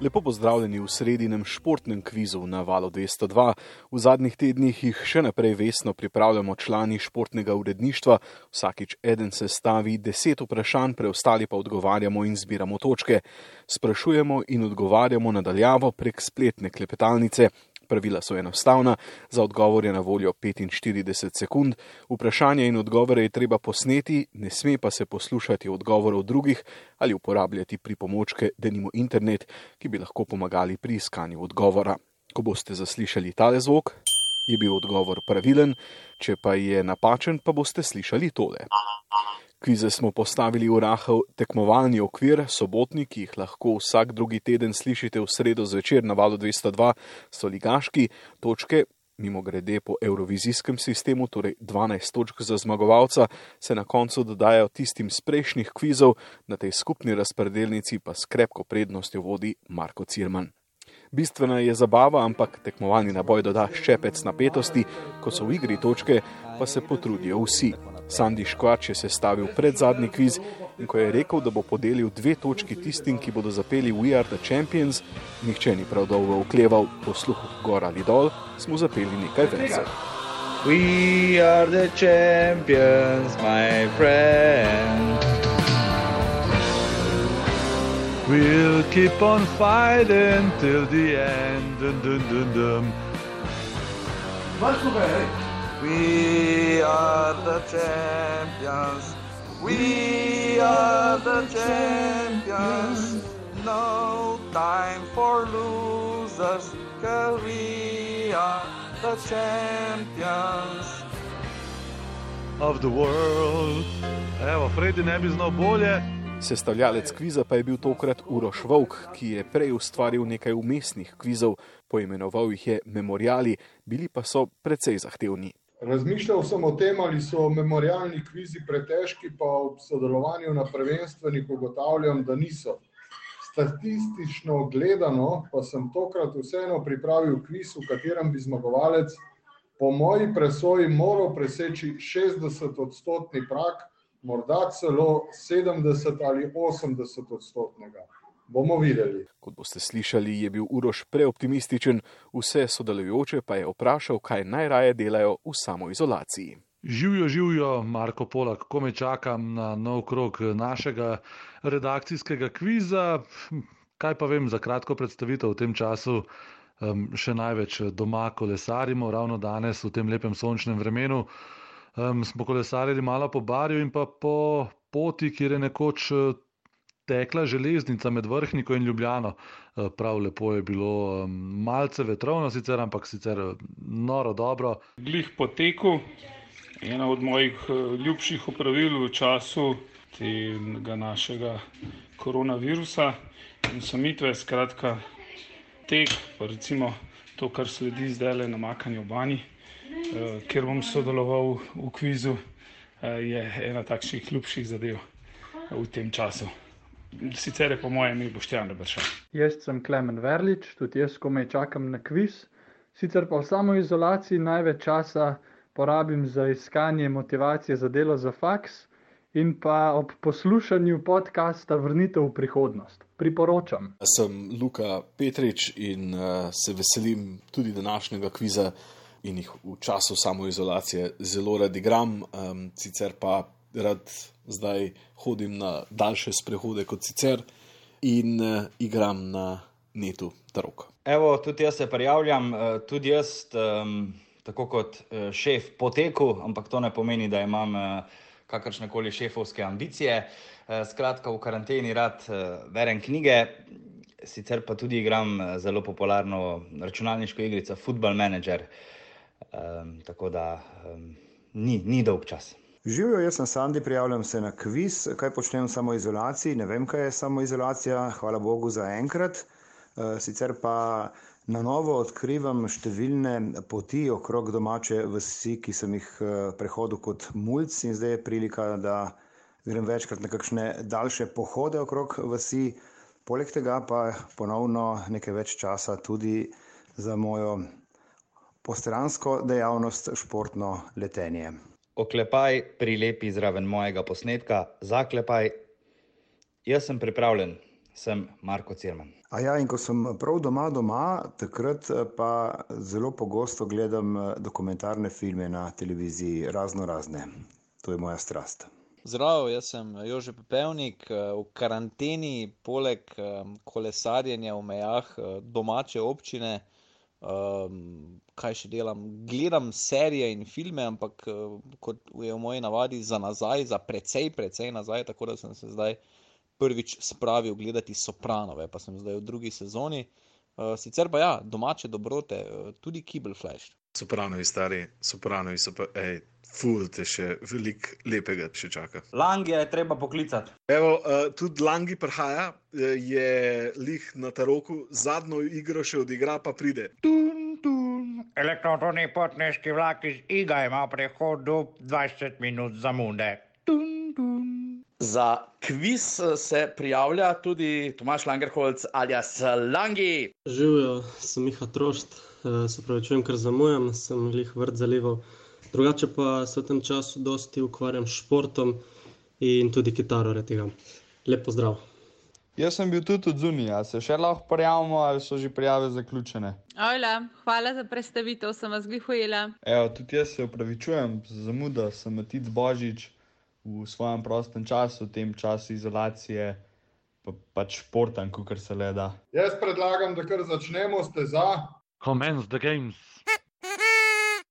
Lepo pozdravljeni v sredinem športnem kvizu na valu 202. V zadnjih tednih jih še naprej vesno pripravljamo člani športnega uredništva. Vsakič eden se stavi deset vprašanj, preostali pa odgovarjamo in zbiramo točke. Sprašujemo in odgovarjamo nadaljavo prek spletne klepetalnice. Pravila so enostavna, za odgovor je na voljo 45 sekund, vprašanje in odgovore je treba posneti, ne sme pa se poslušati odgovorov drugih ali uporabljati pripomočke, denimo internet, ki bi lahko pomagali pri iskanju odgovora. Ko boste zaslišali tale zvok, je bil odgovor pravilen, če pa je napačen, pa boste slišali tole. Kvize smo postavili v rahel tekmovalni okvir, sobotni, ki jih lahko vsak drugi teden slišite v sredo zvečer na valu 202, so ligaški točke. Mimo grede po eurovizijskem sistemu, torej 12 točk za zmagovalca, se na koncu dodajo tistim z prejšnjih kvizov, na tej skupni razpredelnici pa s krepko prednostjo vodi Marko Cirman. Bistvena je zabava, ampak tekmovalni naboj doda ščepec napetosti, ko so v igri točke, pa se potrudijo vsi. Sandi Škvač je sestavil predzadnji kviz in ko je rekel, da bo podelil dve točki tistim, ki bodo zapeli We Are the Champions, nihče ni prav dolgo okleval, posluh gor ali dol, smo zapeli nekaj več. We are the champions, my friend. We'll keep on fighting till the end. Dun, dun, dun, dun. We are the champions. We are the champions. No time for losers, cause we are the champions of the world. Evo, Freddy ne bi znal bolje. Sestavljalec kviza pa je bil tokrat Uroš Vovk, ki je prej ustvaril nekaj umestnih kvizov, poimenoval jih je Memoriali, bili pa so precej zahtevni. Razmišljal sem o tem, ali so memorialni kvizi pretežki, pa ob sodelovanju na prvenstvenih ugotavljam, da niso. Statistično gledano pa sem tokrat vseeno pripravil kviz, v katerem bi zmagovalec po moji presoji moral preseči 60 odstotni prak, morda celo 70 ali 80 odstotnega. Bomo videli. Kot boste slišali, je bil Uroš preoptimističen, vse sodelujoče pa je vprašal, kaj najraje delajo v samoizolaciji. Živijo, živijo, Marko Polak, ko me čakam na nov krok našega redakcijskega kviza. Kaj pa vem za kratko predstavitev v tem času, še največ doma kolesarimo, ravno danes v tem lepem sončnem vremenu. Smo kolesarili malo po barju in pa po poti, kjer je nekoč tekla železnica med Vrhniko in Ljubljano. Eh, prav lepo je bilo, malce vetrovno sicer, ampak sicer eh, noro dobro. Glih po teku, ena od mojih eh, ljubših opravil v času tega našega koronavirusa in samitve, skratka tek, pa recimo to, kar sledi zdajle namakanju v banji, kjer bom sodeloval v kvizu, je ena takšnih ljubših zadev v tem času sicer je po mojem ime Boštjan Rebršan. Jaz sem Klemen Verlič, tudi jaz komaj čakam na kviz. Sicer pa v samoizolaciji največ časa porabim za iskanje motivacije za delo za faks in pa ob poslušanju podcasta Vrnitev v prihodnost. Priporočam. Sem Luka Petrič in uh, se veselim tudi današnjega kviza in jih v času samoizolacije zelo rad igram, um, sicer pa rad zdaj hodim na daljše sprehode kot sicer in uh, igram na netu Tarok. Evo, tudi jaz se prijavljam, uh, tudi jaz, um, tako kot uh, šef poteku, ampak to ne pomeni, da imam uh, kakršne koli šefovske ambicije. Skratka, v karanteni rad berem knjige, sicer pa tudi igram zelo popularno računalniško igrico Football Manager. Um, tako da um, ni, ni dolg čas. Živijo, jaz sem Sandi, prijavljam se na kviz, kaj počnem v samoizolaciji. Ne vem, kaj je samoizolacija, hvala Bogu za enkrat. Eh, sicer pa na novo odkrivam številne poti okrog domače vsi, ki sem jih eh, prehodil kot mulj, in zdaj je prilika, da grem večkrat na kakšne daljše pohode okrog vsi. Poleg tega pa ponovno nekaj več časa tudi za mojo postransko dejavnost, športno letenje oklepaj prilepi zraven mojega posnetka, zaklepaj. Jaz sem pripravljen, sem Marko Cirman. A ja, in ko sem prav doma, doma, takrat pa zelo pogosto gledam dokumentarne filme na televiziji, razno razne. To je moja strast. Zdravo, jaz sem Jože Pepevnik, v karanteni, poleg kolesarjenja v mejah domače občine. Um, kaj še delam? Gledam serije in filme, ampak kot je v moji navadi, za nazaj, za precej, precej nazaj, tako da sem se zdaj prvič spravil gledati Sopranove, pa sem zdaj v drugi sezoni. Uh, sicer pa ja, domače dobrote, tudi Kibble Flash. Sopranovi stari, sopranovi so pa, hej, ful te še veliko lepega še čaka. Langi je treba poklicati. Evo, uh, tudi Langi prihaja, je lih na taroku, zadnjo igro še odigra, pa pride. Tun, tun. Elektrotoni potniški vlak iz Iga ima prehod do 20 minut zamude. Tun, tun. Za kviz se prijavlja tudi Tomaš Langerholc alias Langi. Živijo, sem Miha Trošt, se pravi, čujem, ker zamujam, sem jih vrt zalival. Drugače pa se v tem času dosti ukvarjam s športom in tudi kitaro retigam. Lep pozdrav. Jaz sem bil tudi od zunija, se še lahko prijavimo ali so že prijave zaključene? Ola, hvala za predstavitev, sem vas glihojila. Evo, tudi jaz se upravičujem za zamudo, sem Matic Božič v svojem prostem času, v tem času izolacije, pa, pač športam, kot se le da. Jaz predlagam, da kar začnemo, ste za. Commence the games.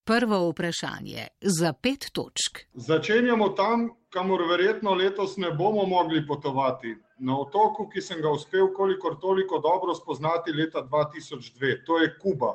Prvo vprašanje za pet točk. Začenjamo tam, kamor verjetno letos ne bomo mogli potovati. Na otoku, ki sem ga uspel kolikor toliko dobro spoznati leta 2002, to je Kuba.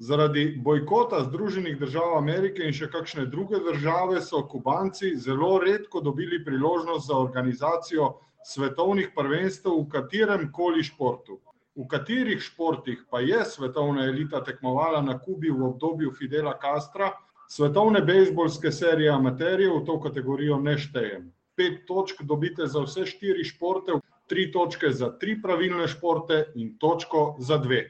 Zaradi bojkota Združenih držav Amerike in še kakšne druge države so Kubanci zelo redko dobili priložnost za organizacijo svetovnih prvenstev v katerem koli športu. V katerih športih pa je svetovna elita tekmovala na Kubi v obdobju Fidela Castra, svetovne bejzbolske serije amaterjev v to kategorijo ne štejem. Pet točk dobite za vse štiri športe, tri točke za tri pravilne športe in točko za dve.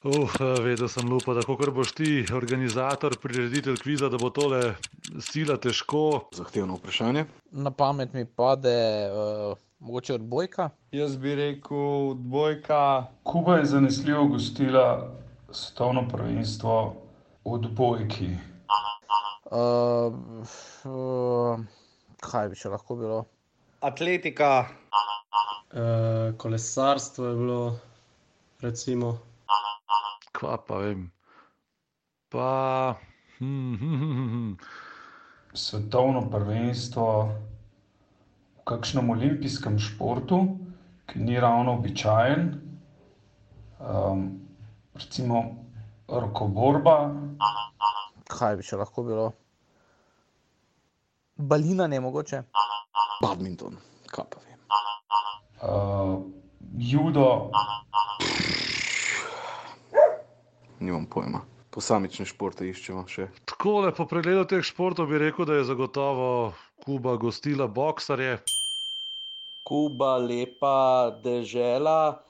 Uh, vedel sem, lupa, da kot boš ti, organizator, prireditelj kviza, da bo tole sila težko. Zahtevno vprašanje. Na pamet mi pade uh, mogoče odbojka. Jaz bi rekel odbojka. Kuba je zanesljivo gostila svetovno prvenstvo v odbojki. Uh, uh, kaj bi še lahko bilo? Atletika. Uh, kolesarstvo je bilo, recimo. Kva pa vem. Pa. Hm, hm, hm, hm. Svetovno prvenstvo v kakšnem olimpijskem športu, ki ni ravno običajen, um, recimo rokoborba. Kaj bi še lahko bilo? Balina ne mogoče. Badminton, kaj pa vem. Uh, judo. Nimam pojma. Posamične športe iščemo še. Tako lepo pregledal teh športov bi rekel, da je zagotovo Kuba gostila boksarje. Kuba, lepa dežela,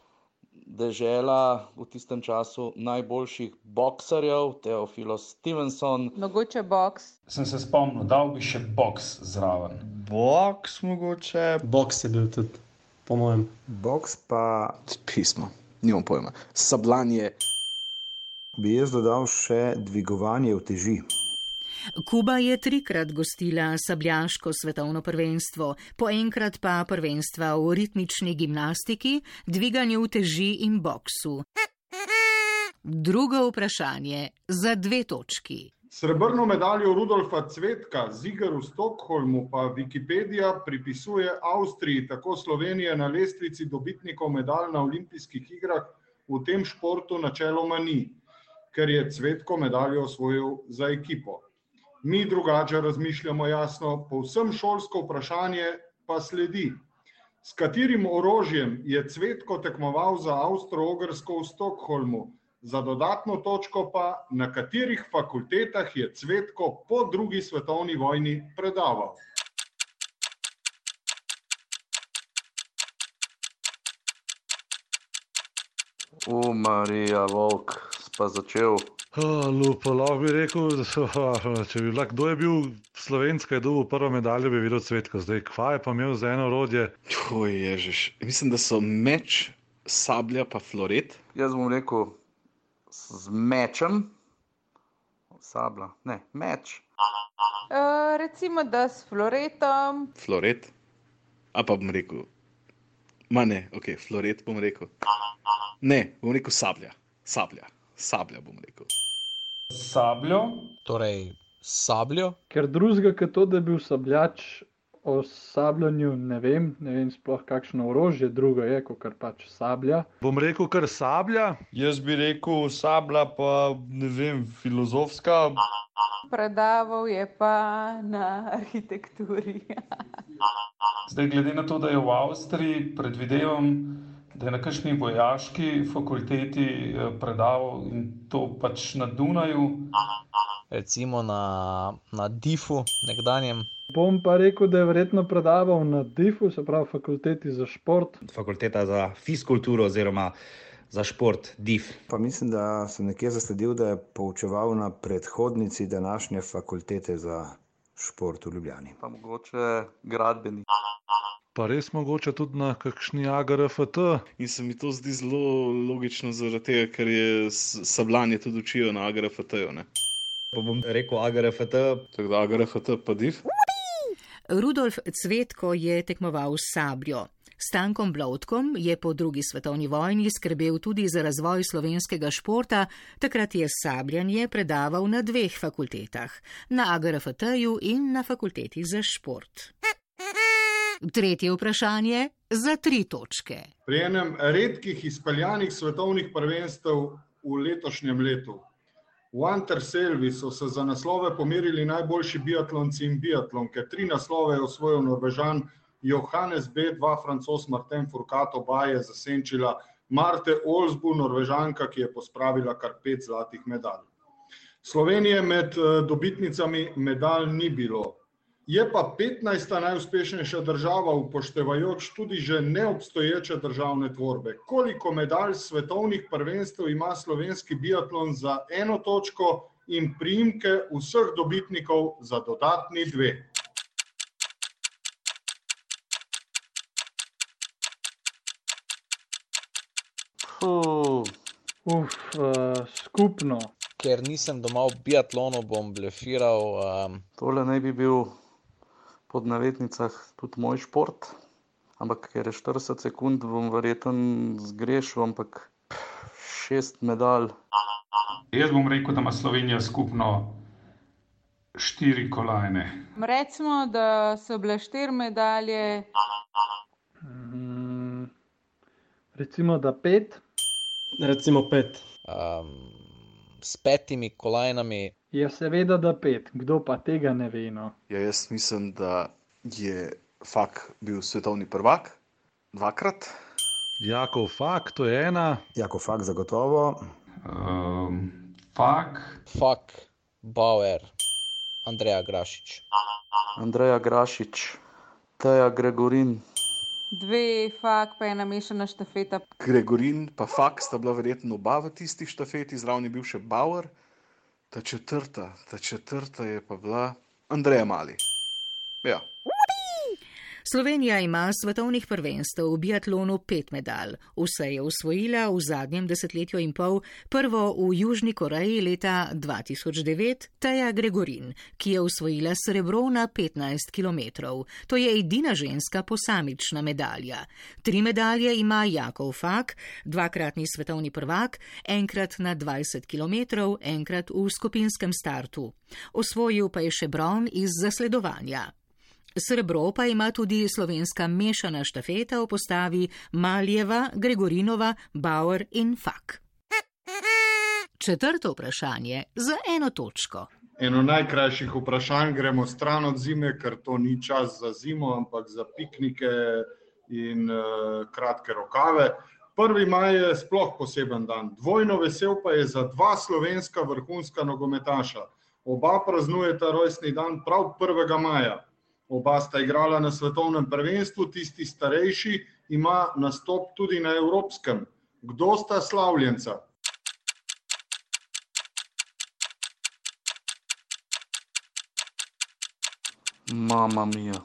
dežela v tistem času najboljših boksarjev, Teofilos Stevenson. Mogoče boks. Sem se spomnil, dal bi še boks zraven. Boks mogoče. Boks je bil tudi, po mojem. Boks pa. Pismo, nimam pojma. Sablanje. Bi jaz dodal še dvigovanje uteži. Kuba je trikrat gostila sabljaško svetovno prvenstvo, po enkrat pa prvenstva v ritmični gimnastiki, dviganju uteži in boksu. Drugo vprašanje za dve točki. Srebrno medaljo Rudolfa Cvetka z iger v Stokholmu pa Wikipedija pripisuje Avstriji, tako Slovenije na lestvici dobitnikov medalj na olimpijskih igrah v tem športu načeloma ni ker je Cvetko medaljo osvojil za ekipo. Mi drugače razmišljamo jasno, povsem šolsko vprašanje pa sledi. S katerim orožjem je Cvetko tekmoval za Avstro-Ogrsko v Stokholmu, za dodatno točko pa na katerih fakultetah je Cvetko po drugi svetovni vojni predaval. U, Marija, volk, pa začel. Oh, lupo, lahko bi rekel, da so, če bi bila, kdo je bil slovenska, je dobil prvo medaljo, bi videl cvetko. Zdaj, kva je pa imel za eno orodje? To je že. Mislim, da so meč, sablja pa floret. Jaz bom rekel z mečem, sabla, ne, meč. Uh, recimo, da s floretom. Floret. A pa bom rekel, ma ne, ok, floret bom rekel. Ne, bom rekel sablja, sablja, sablja bom rekel. Sabljo. Torej, sabljo. Ker drugega, kot to, da je bil sabljač o sabljanju, ne vem, ne vem sploh kakšno orožje, drugo je, kot kar pač sablja. Bom rekel, kar sablja. Jaz bi rekel sablja, pa ne vem, filozofska. Predaval je pa na arhitekturi. Zdaj, glede na to, da je v Avstriji, predvidevam, da je na kakšni vojaški fakulteti eh, predaval in to pač na Dunaju. Recimo na, na Difu, nekdanjem. Bom pa rekel, da je verjetno predaval na DIF-u, se pravi fakulteti za šport. Fakulteta za fizkulturo oziroma za šport, DIF. Pa mislim, da sem nekje zasledil, da je poučeval na predhodnici današnje fakultete za šport v Ljubljani. Pa mogoče gradbeni. Pa res mogoče tudi na kakšni AGRFT. In se mi to zdi zelo logično, zaradi tega, ker je sabljanje tudi učijo na AGRFT-ju. Pa bom rekel AGRFT. Tako da AGRFT pa DIF. Rudolf Cvetko je tekmoval s sabljo. Stankom Blotkom je po drugi svetovni vojni skrbel tudi za razvoj slovenskega športa, takrat je sabljanje predaval na dveh fakultetah, na AGRFT-ju in na fakulteti za šport. Tretje vprašanje za tri točke. Pri enem redkih izpeljanih svetovnih prvenstev v letošnjem letu. V Anterselvi so se za naslove pomerili najboljši biatlonci in biatlonke. Tri naslove je osvojil Norvežan Johannes B., dva francos Martin Furcato, oba je zasenčila Marte Olsbu, Norvežanka, ki je pospravila kar pet zlatih medalj. Slovenije med dobitnicami medalj ni bilo. Je pa 15. najuspešnejša država, upoštevajoč tudi že neobstoječe državne tvorbe. Koliko medalj svetovnih prvenstev ima slovenski biatlon za eno točko in priimke vseh dobitnikov za dodatni dve? Uf, uh, skupno. Ker nisem doma v biatlonu, bom blefiral. Um... Tole naj bi bil pod navednicah tudi moj šport, ampak ker je 40 sekund, bom verjeten zgrešil, ampak šest medalj. Jaz bom rekel, da ima Slovenija skupno štiri kolajne. Recimo, da so bile štiri medalje. Mm, recimo, da pet. Recimo pet. Um, s petimi kolajnami. Je seveda, da pet, kdo pa tega ne ve. No. Ja, jaz mislim, da je Fak bil svetovni prvak dvakrat. Jakov Fak, to je ena. Jakov Fak, zagotovo. Um, fak. Fak, Bauer, Andreja Grašič. Andreja Grašič, Teja Gregorin. Dve, fak, pa ena mešana štafeta. Gregorin pa Fak sta bila verjetno oba v tisti štafeti, zraven je bil še Bauer. Ta četrta, ta četrta je pa bila Andreja Mali. Ja. Slovenija ima svetovnih prvenstev v biatlonu pet medalj. Vse je usvojila v zadnjem desetletju in pol, prvo v Južni Koreji leta 2009, Teja Gregorin, ki je usvojila srebro na 15 km. To je edina ženska posamična medalja. Tri medalje ima Jakov Fak, dvakratni svetovni prvak, enkrat na 20 km, enkrat v skupinskem startu. Osvojil pa je še bron iz zasledovanja. Srebro pa ima tudi slovenska mešana štafeta v postavi Maljeva, Gregorinova, Bauer in Fak. Četrto vprašanje za eno točko. Eno najkrajših vprašanj gremo stran od zime, ker to ni čas za zimo, ampak za piknike in uh, kratke rokave. 1. maj je sploh poseben dan. Dvojno vesel pa je za dva slovenska vrhunska nogometaša. Oba praznujeta rojstni dan prav 1. maja. Oba sta igrala na svetovnem prvenstvu, tisti starejši ima nastop tudi na evropskem. Kdo sta slavljenca? Mama mija.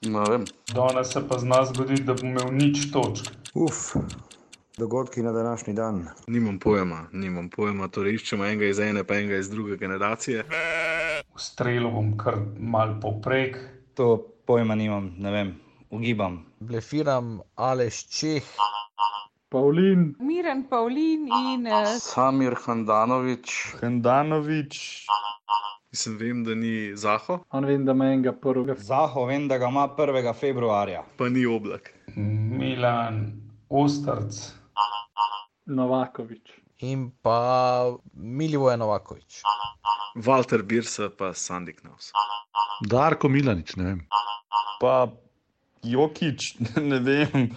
Ne vem. Danes se pa zna zgoditi, da bom imel nič točk. Uf, dogodki na današnji dan. Nimam pojma, nimam pojma, torej iščemo enega iz ene, pa enega iz druge generacije. Strelil bom kar mal poprek. To pojma nimam, ne vem, ugibam. Blefiram Aleš Čeh. Pavlin. Miren Pavlin in uh, Samir Handanovič. Handanovič. Mislim, vem, da ni Zaho. On vem, da ima enega prvega. Zaho, vem, da ga ima 1. februarja. Pa ni oblak. Milan Ostrc. Novakovič. In pa Milivoje Novakovič. Walter Birsa pa Sandy Knaus. Darko Milanič, ne vem. Pa Jokič, ne vem.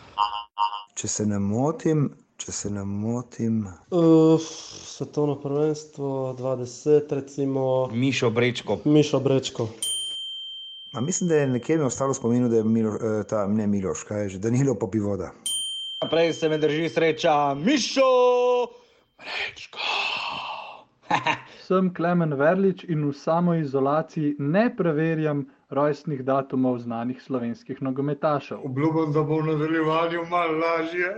Če se ne motim, če se ne motim. Uh, svetovno prvenstvo 2010, recimo. Mišo Brečko. Mišo Brečko. A mislim, da je nekje mi ostalo v spominu, da je Milo, eh, ta, ne Miloš, kaj je že, Danilo Popivoda. Naprej se me drži sreča, Mišo. Sem Klemen Verlič in v samoizolaciji ne preverjam rojstnih datumov znanih slovenskih nogometašev. Obljubim, da bo v nadaljevanju malo lažje.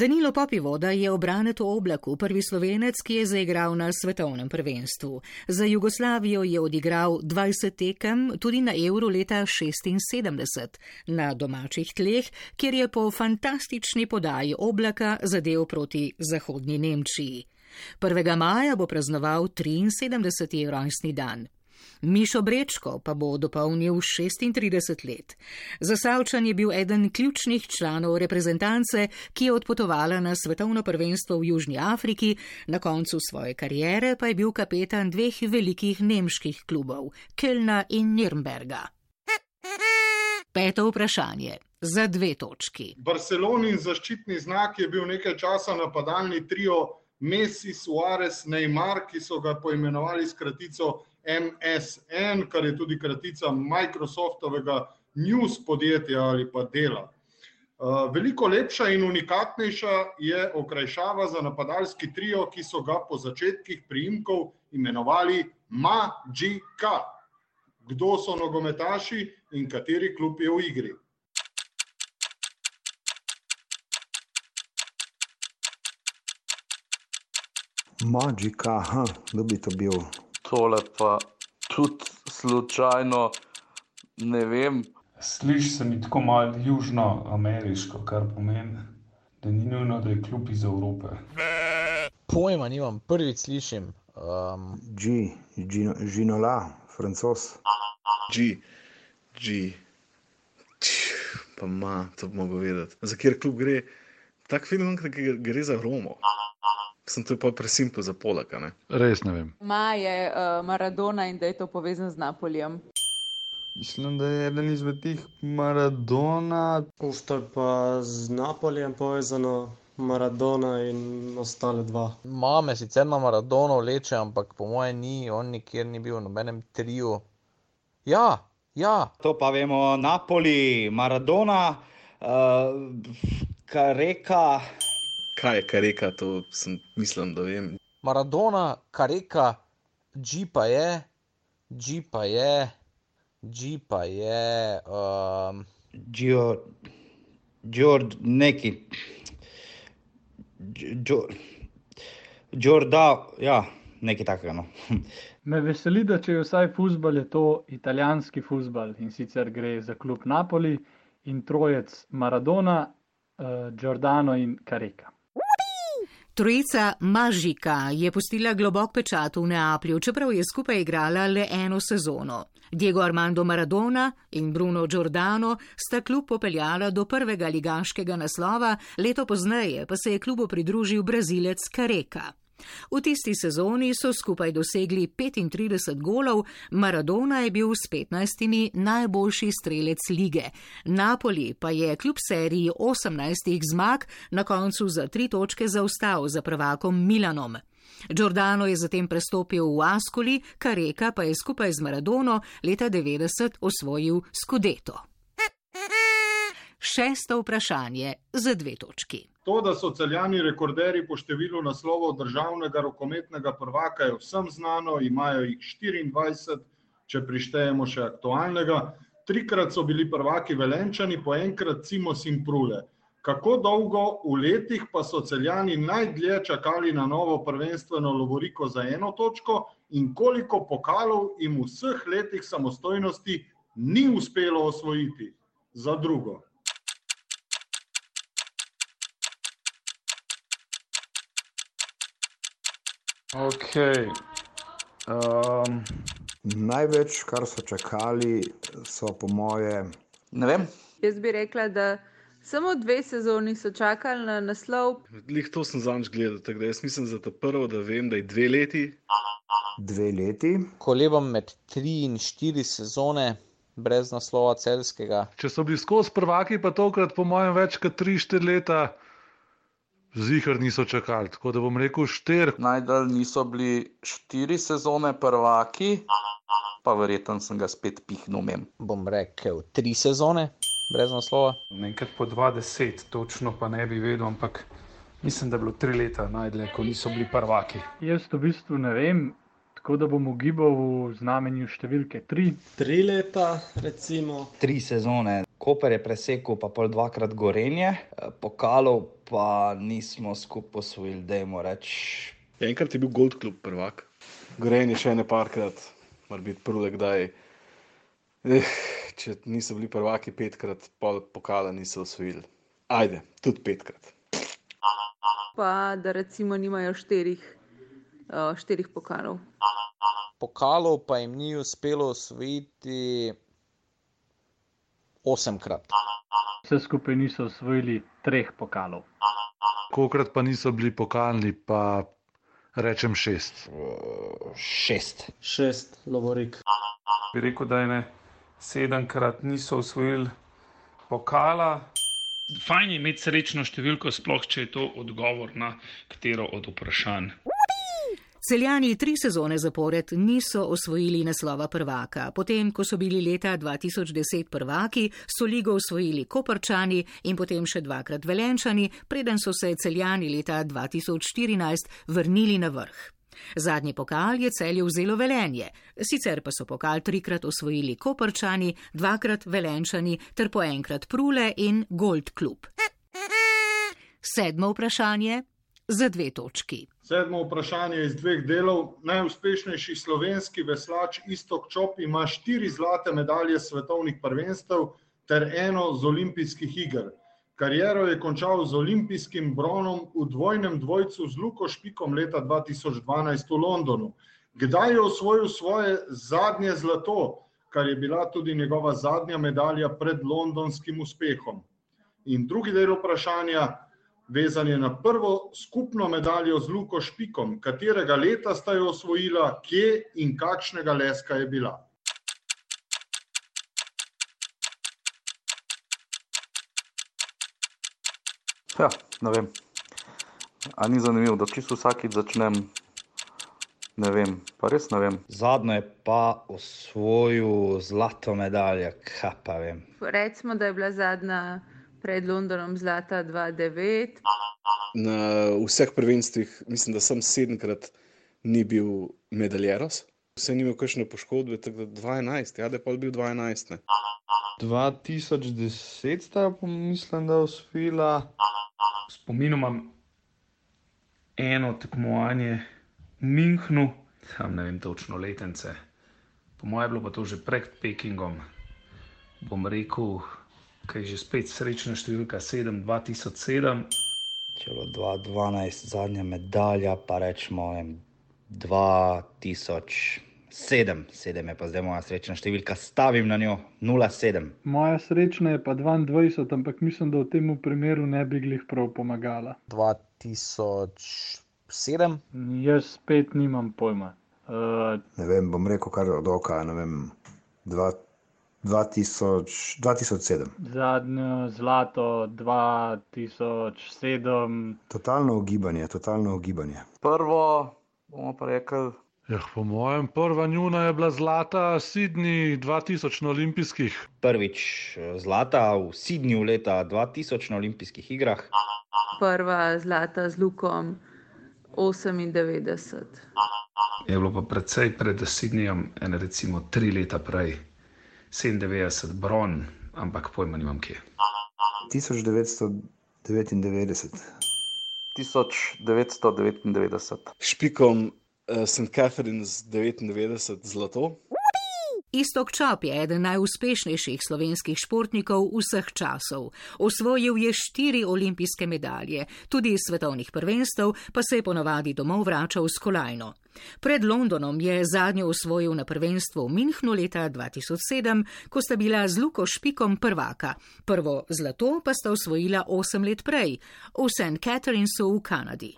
Danilo Popivoda je obranet v oblaku, prvi slovenec, ki je zaigral na svetovnem prvenstvu. Za Jugoslavijo je odigral 20 tekem tudi na Euro leta 76 na domačih tleh, kjer je po fantastični podaji oblaka zadev proti zahodnji Nemčiji. 1. maja bo praznoval 73. rojstni dan. Mišo Brečko pa bo dopolnil 36 let. Zasavčan je bil eden ključnih članov reprezentance, ki je odpotovala na svetovno prvenstvo v Južni Afriki, na koncu svoje karijere pa je bil kapetan dveh velikih nemških klubov, Kölna in Nürnberga. Peto vprašanje. Za dve točki. Barcelonin zaščitni znak je bil nekaj časa napadalni trio Messi, Suarez, Neymar, ki so ga poimenovali s kratico MSN, kar je tudi kratica Microsoftovega news podjetja ali pa dela. Uh, veliko lepša in unikatnejša je okrajšava za napadalski trio, ki so ga po začetkih priimkov imenovali MAGK. Kdo so nogometaši in kateri klub je v igri? Magika, aha, kdo bi to bil? Tole pa tudi slučajno ne vem. Sliši se mi tako malo južnoameriško, kar pomeni, da ni nujno, da je kljub iz Evrope. Pojma nimam, prvič slišim. Um, G, Gino, Ginola, francos. G, G. Pa ma, to bi mogel vedeti. Za kjer klub gre? Tak film, ki gre za Romo. Sem to pa presimpel za Polaka, ne? Res ne vem. Ma je uh, Maradona in da je to povezano z Napolijem. Mislim, da je eden izmed teh Maradona. Uf, to je pa z Napolijem povezano, Maradona in ostale dva. Mame sicer na Maradono vleče, ampak po mojem ni, on nikjer ni bil v nobenem triju. Ja, ja. To pa vemo, Napoli, Maradona, uh, Kareka. Kaj je kareka, to sem mislim, da vem. Maradona, Kareka, G pa je, G pa je, G pa je. Um, Gio, Giord, neki. Giorda, ja, nekaj takega. No. Me veseli, da če je vsaj futbal, je to italijanski futbal in sicer gre za klub Napoli in trojec Maradona, uh, Giordano in Kareka. Trojica Mažika je pustila globok pečat v Neaplju, čeprav je skupaj igrala le eno sezono. Diego Armando Maradona in Bruno Giordano sta klub popeljala do prvega ligaškega naslova, leto pozneje pa se je klubu pridružil brazilec Kareka. V tisti sezoni so skupaj dosegli 35 golov, Maradona je bil s 15 najboljši strelec lige. Napoli pa je kljub seriji 18 zmag na koncu za tri točke zaostal za prvakom Milanom. Giordano je zatem prestopil v Ascoli, Kareka pa je skupaj z Maradono leta 90 osvojil Scudeto. Šesto vprašanje za dve točki. To, da so celjani rekorderji po številu naslovov državnega rokometnega prvaka, je vsem znano, imajo jih 24, če prištejemo še aktualnega. Trikrat so bili prvaki velenčani, po enkrat Cimos in Prule. Kako dolgo v letih pa so celjani najdlje čakali na novo prvenstveno lovoriko za eno točko in koliko pokalov jim v vseh letih samostojnosti ni uspelo osvojiti za drugo? Ok. Um, Največ, kar so čakali, so po moje. Ne vem. Jaz bi rekla, da samo dve sezoni so čakali na naslov. Lih to sem zanj gledal, tako da jaz mislim za to prvo, da vem, da je dve leti. Dve leti. Kolebam med tri in štiri sezone, brez naslova celskega. Če so bili skozi prvaki, pa tokrat, po mojem, več kot 3-4 leta, zihar niso čakali. Tako da bom rekel 4. Najdalj niso bili štiri sezone prvaki, pa verjetno sem ga spet pihnil mem. Bom rekel tri sezone, brez naslova. Enkrat po 20, točno pa ne bi vedel, ampak mislim, da je bilo tri leta najdlje, ko niso bili prvaki. Jaz v bistvu ne vem, tako da bom ugibal v znamenju številke 3. Tri leta, recimo. Tri sezone. Koper je presekal, pa pol dvakrat gorenje, eh, pokalov pa nismo skupaj osvojili, dajmo reči. Enkrat je bil Gold Club prvak. Gorenje še ne parkrat, mora biti prvo, kdaj. Eh, če niso bili prvaki petkrat, pol pokala niso osvojili. Ajde, tudi petkrat. Pa da recimo nimajo štirih, uh, štirih pokalov. Pokalov pa jim ni uspelo osvojiti osemkrat. Vse skupaj niso osvojili treh pokalov. Kokrat pa niso bili pokalni, pa rečem šest. Šest. Šest, lovorik. Bi rekel, da je ne sedemkrat niso usvojili pokala. Fajn je imeti srečno številko, sploh če je to odgovor na katero od vprašanj. Celjani tri sezone zapored niso osvojili naslova prvaka. Potem, ko so bili leta 2010 prvaki, so ligo osvojili Koprčani in potem še dvakrat Velenčani, preden so se Celjani leta 2014 vrnili na vrh. Zadnji pokal je celje vzelo velenje, sicer pa so pokal trikrat osvojili Koprčani, dvakrat Velenčani ter po enkrat Prule in Gold Club. Sedmo vprašanje za dve točki. Sedmo vprašanje iz dveh delov. Najuspešnejši slovenski veslač Istok Čop ima štiri zlate medalje svetovnih prvenstev ter eno z olimpijskih iger. Kariero je končal z olimpijskim bronom v dvojnem dvojcu z Luko Špikom leta 2012 v Londonu. Kdaj je osvojil svoje zadnje zlato, kar je bila tudi njegova zadnja medalja pred londonskim uspehom? In drugi del vprašanja, vezan je na prvo skupno medaljo z Luko Špikom, katerega leta sta jo osvojila, kje in kakšnega leska je bila. Ja, ne vem. A ni zanimivo, da čisto vsakič začnem, ne vem, pa res ne vem. Zadnjo je pa osvojil zlato medaljo, kaj pa vem. Recimo, da je bila zadnja pred Londonom zlata 2-9. Na vseh prvenstvih, mislim, da sem sedemkrat ni bil medaljeros. Vse ni imel kakšne poškodbe, tako da 12, ja, da je pa bil 12. Ne. 2010 sta mislim, da osvojila. Spominjam imam eno tekmovanje v Münchnu, tam ne vem točno letence. Po mojem je bilo pa to že pred Pekingom. Bom rekel, kaj je že spet srečna številka 7, 2007. Če je bilo 2012 zadnja medalja, pa rečemo vem, 2007, 7 je pa zdaj moja srečna številka, stavim na njo 07. Moja srečna je pa 22, ampak mislim, da v tem primeru ne bi glih prav pomagala. 2007. Jaz spet nimam pojma. Uh, Ne vem, bom rekel kar od oka, ne vem, dva, 2000, 2007. zadnjo zlato 2007. Totalno ugibanje, totalno ugibanje. Prvo bomo pa rekli Ja, po mojem, prva njuna je bila zlata Sydney 2000 na olimpijskih. Prvič eh, zlata v Sydneyju leta 2000 na olimpijskih igrah. Prva zlata z Lukom 98. Je bilo pa precej pred Sydneyjem, ene recimo tri leta prej, 97 bron, ampak pojma nimam kje. 1999. 1999. Špikom uh, St. Catherine's 99 zlato. Istok Čop je eden najuspešnejših slovenskih športnikov vseh časov. Osvojil je štiri olimpijske medalje, tudi iz svetovnih prvenstev, pa se je ponovadi domov vračal s kolajno. Pred Londonom je zadnjo osvojil na prvenstvu v Minhnu leta 2007, ko sta bila z Luko Špikom prvaka. Prvo zlato pa sta osvojila osem let prej, v St. Catherinesu v Kanadi.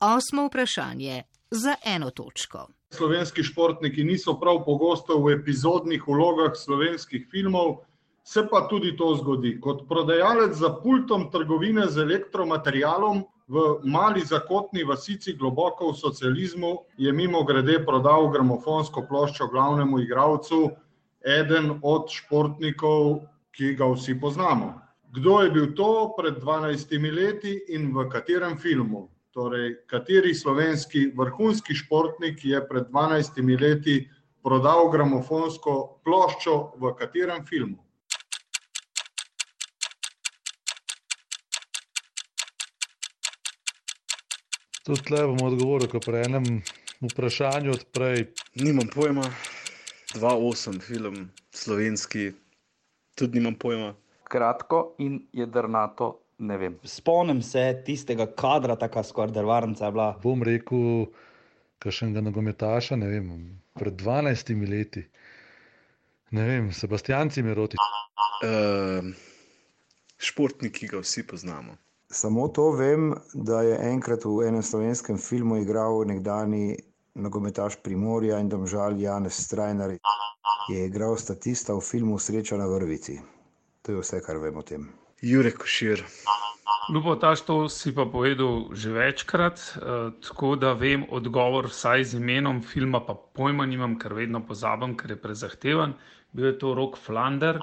Osmo vprašanje za eno točko. Slovenski športniki niso prav pogosto v epizodnih vlogah slovenskih filmov, se pa tudi to zgodi. Kot prodajalec za pultom trgovine z elektromaterialom v mali zakotni vasici globoko v socializmu je mimo grede prodal gramofonsko ploščo glavnemu igralcu, eden od športnikov, ki ga vsi poznamo. Kdo je bil to pred 12 leti in v katerem filmu? Torej, kateri slovenski vrhunski športnik je pred 12 leti prodal gramofonsko ploščo v katerem filmu? Tudi tle bom odgovoril, ko pri enem vprašanju odprej. Nimam pojma, 2-8 film, slovenski, tudi nimam pojma. Kratko in jedrnato, ne vem. Spomnim se tistega kadra, tako skoraj drvarnica je bila. Bom rekel, kakšnega nogometaša, ne vem, pred 12 leti. Ne vem, Sebastian Cimeroti. Uh, športnik, ki ga vsi poznamo. Samo to vem, da je enkrat v enem slovenskem filmu igral nekdani nogometaš Primorja in domžal Janez Strajnar. Je igral statista v filmu Sreča na vrvici. To je vse, kar vem o tem. Jurek Košir. Lupo, taš to si pa povedal že večkrat, eh, tako da vem odgovor vsaj z imenom filma, pa pojma nimam, ker vedno pozabim, ker je prezahteven. Bil je to Rok Flander.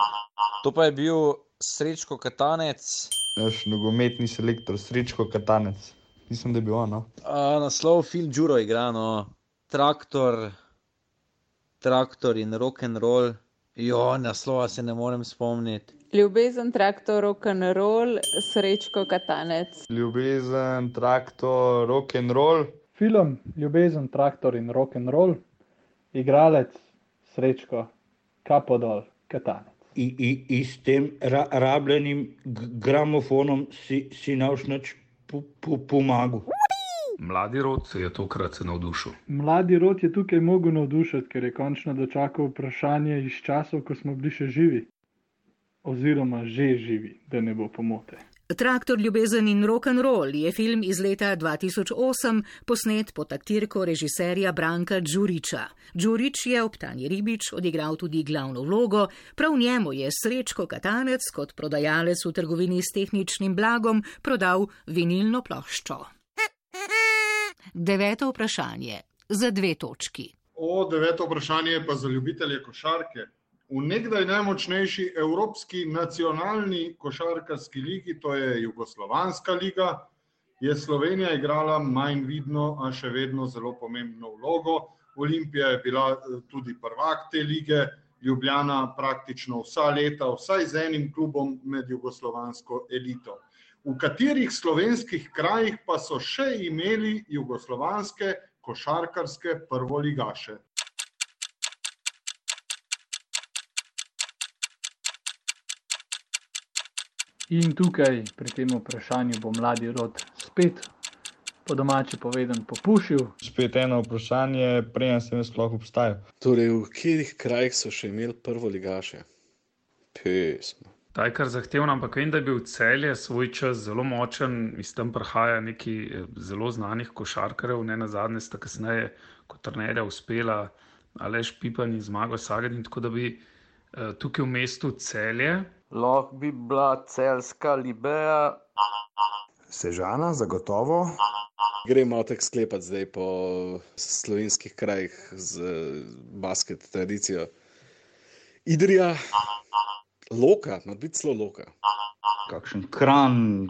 To pa je bil Srečko Katanec. Naš nogometni selektor, Srečko Katanec. Mislim, da je bil ono. A, naslov film Džuro igra, no. Traktor, traktor in rock and roll. Jo, naslova se ne morem spomniti. Ljubezen, traktor, rock and roll, srečko, katanec. Ljubezen, traktor, rock and roll. Film Ljubezen, traktor in rock and roll, igralec Srečko, kapodol, katanec. In, in, in s tem ra, rabljenim gramofonom si, si navšnač po, po, pomagal. Mladi rod je tokrat se navdušil. Mladi rod je tukaj mogel navdušiti, ker je končno dočakal vprašanje iz časov, ko smo bili še živi. Oziroma že živi, da ne bo pomote. Traktor ljubezen in rock and roll je film iz leta 2008, posnet pod taktirko režiserja Branka Đuriča. Đurič je ob Tanji Ribič odigral tudi glavno vlogo, prav njemu je Srečko Katanec kot prodajalec v trgovini s tehničnim blagom prodal vinilno ploščo. Deveto vprašanje za dve točki. O, deveto vprašanje je pa za ljubitelje košarke. V nekdaj najmočnejši evropski nacionalni košarkarski ligi, to je Jugoslovanska liga, je Slovenija igrala manj vidno, a še vedno zelo pomembno vlogo. Olimpija je bila eh, tudi prvak te lige, Ljubljana praktično vsa leta, vsaj z enim klubom med jugoslovansko elito. V katerih slovenskih krajih pa so še imeli jugoslovanske košarkarske prvoligaše? In tukaj pri tem vprašanju bo mladi rod spet, po domači povedan, popušil. Spet eno vprašanje, preden sem jaz sploh obstajal. Torej, v katerih krajih so še imeli prvo ligaše? Pesma. Ta je kar zahtevna, ampak vem, da je bil celje svoj čas zelo močen, iz tam prihaja neki eh, zelo znanih košarkarjev, ne na zadnje sta kasneje kot trenerja uspela Aleš Pipan in Zmago Sagadin, tako da bi eh, tukaj v mestu celje. Lahko bi bila celska Libeja. Sežana, zagotovo. Gremo tako sklepati zdaj po slovenskih krajih z basket tradicijo. Idrija, Loka, no biti celo Loka. Kakšen kran,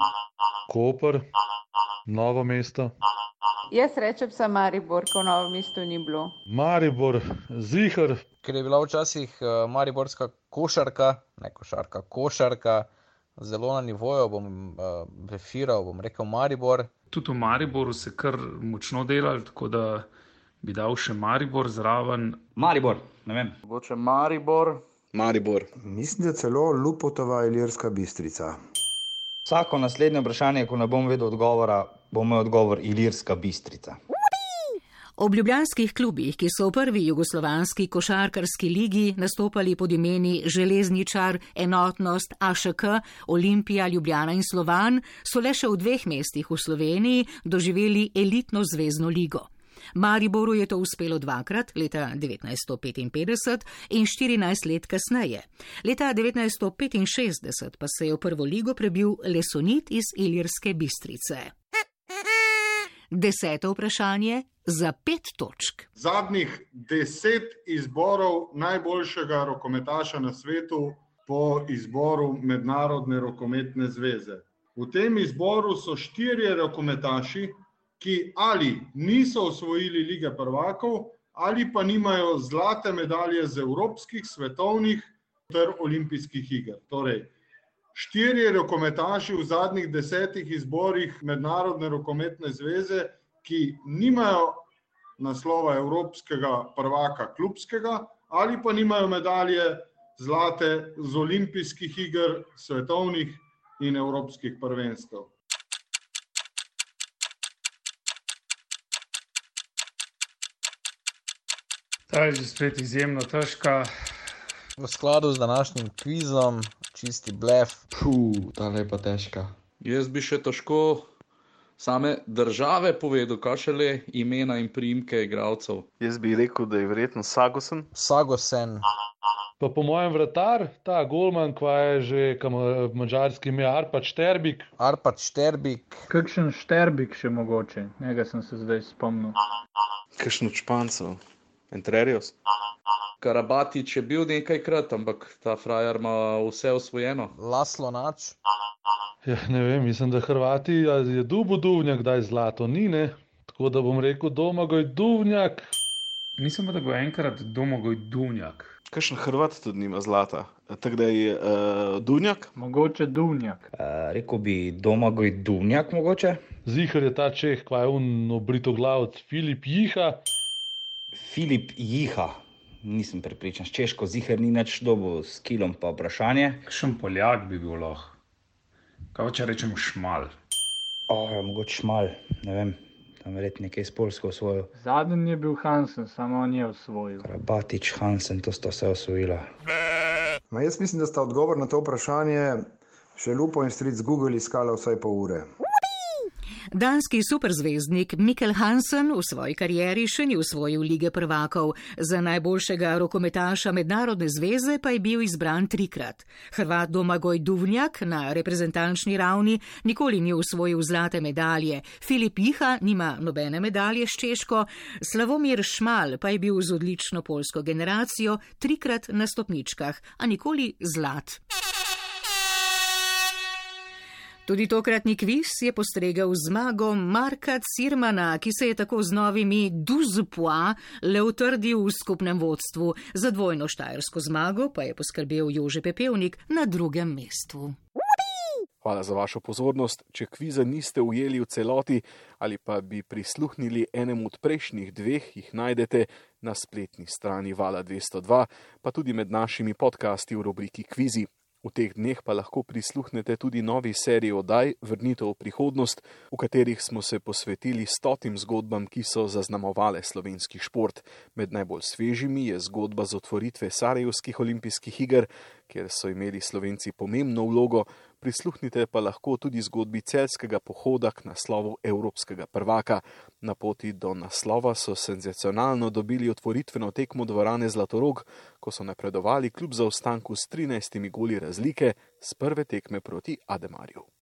Koper, novo mesto. Jaz rečem sa Maribor, ko v novem mestu ni bilo. Maribor, Zihar. Ker je bila včasih uh, mariborska košarka, ne košarka, košarka, zelo na nivoju, bom uh, prefiral, bom rekel Maribor. Tudi v Mariboru se kar močno delali, tako da bi dal še Maribor zraven. Maribor, ne vem. Mogoče Maribor. Maribor. Mislim, da celo Lupotova Ilirska bistrica. Vsako naslednje vprašanje, ko ne bom vedel odgovora, bo moj odgovor Ilirska bistrica. Ob ljubljanskih klubih, ki so v prvi jugoslovanski košarkarski ligi nastopali pod imeni Železničar, Enotnost, AŠK, Olimpija, Ljubljana in Slovan, so le še v dveh mestih v Sloveniji doživeli elitno zvezdno ligo. Mariboru je to uspelo dvakrat, leta 1955 in 14 let kasneje. Leta 1965 pa se je v prvo ligo prebil Lesonit iz Ilirske bistrice. Deseto vprašanje za pet točk. Zadnjih deset izborov najboljšega rokometaša na svetu po izboru Mednarodne rokometne zveze. V tem izboru so štirje rokometaši, ki ali niso osvojili lige prvakov, ali pa nimajo zlate medalje z evropskih, svetovnih ter olimpijskih iger. Torej, štirje rokometaši v zadnjih desetih izborih Mednarodne rokometne zveze, ki nimajo naslova evropskega prvaka klubskega, ali pa nimajo medalje zlate z olimpijskih iger, svetovnih in evropskih prvenstev. Ta je že spet izjemno težka. V skladu z današnjim kvizom, čisti blef. Puh, ta lepa težka. Jaz bi še težko same države povedal, kaj šele imena in priimke igralcev. Jaz bi rekel, da je verjetno Sagosen. Sagosen. Pa po mojem vratar, ta Golman, kva je že kam mačarski ime Arpad Šterbik. Arpad Šterbik. Kakšen Šterbik še mogoče, njega sem se zdaj spomnil. Kakšen od špancev, Entrerios. Karabatič je bil nekajkrat, ampak ta frajer ima vse osvojeno. Laslo Nač. Ja, ne vem, mislim, da Hrvati je dubu duvnjak, da je zlato, ni ne. Tako da bom rekel domagoj duvnjak. Nisem pa, da bo enkrat domagoj duvnjak. Kakšen Hrvat tudi nima zlata. Tako da je uh, Dunjak. Mogoče Dunjak. Uh, rekel bi domagoj Dunjak mogoče. Zihar je ta Čeh, kva je un obritoglavc, Filip Jiha. Filip Jiha. Nisem prepričan, s češko zihar ni nič dobo s kilom pa vprašanje. Kakšen Poljak bi bil lahko? Kaj če rečem šmal? O, mogoče šmal, ne vem, tam verjetno nekaj iz Polske osvojil. Zadnji je bil Hansen, samo on je osvojil. Rabatič, Hansen, to sta vse osvojila. Ma jaz mislim, da sta odgovor na to vprašanje še Lupo in stric Google iskala vsaj pol ure. Danski superzvezdnik Mikkel Hansen v svoji karieri še ni usvojil lige prvakov, za najboljšega rokometaša mednarodne zveze pa je bil izbran trikrat. Hrvat Domagoj Duvnjak na reprezentančni ravni nikoli ni usvojil zlate medalje, Filip Jiha nima nobene medalje s Češko, Slavomir Šmal pa je bil z odlično polsko generacijo trikrat na stopničkah, a nikoli zlat. Tudi tokratni kviz je postregel zmago Marka Cirmana, ki se je tako z novimi Duzpoa le utrdil v skupnem vodstvu. Za dvojno štajersko zmago pa je poskrbel Jože Pepevnik na drugem mestu. Hvala za vašo pozornost. Če kviza niste ujeli v celoti ali pa bi prisluhnili enemu od prejšnjih dveh, jih najdete na spletni strani Vala 202, pa tudi med našimi podcasti v rubriki Kvizi. V teh dneh pa lahko prisluhnete tudi novi seriji oddaj Vrnitev v prihodnost, v katerih smo se posvetili stotim zgodbam, ki so zaznamovale slovenski šport. Med najbolj svežimi je zgodba z otvoritve Sarajevskih olimpijskih iger, kjer so imeli Slovenci pomembno vlogo, prisluhnite pa lahko tudi zgodbi celskega pohoda k naslovu Evropskega prvaka. Na poti do naslova so senzacionalno dobili otvoritveno tekmo dvorane Zlatorog, ko so napredovali kljub zaostanku s 13 goli razlike z prve tekme proti Ademarju.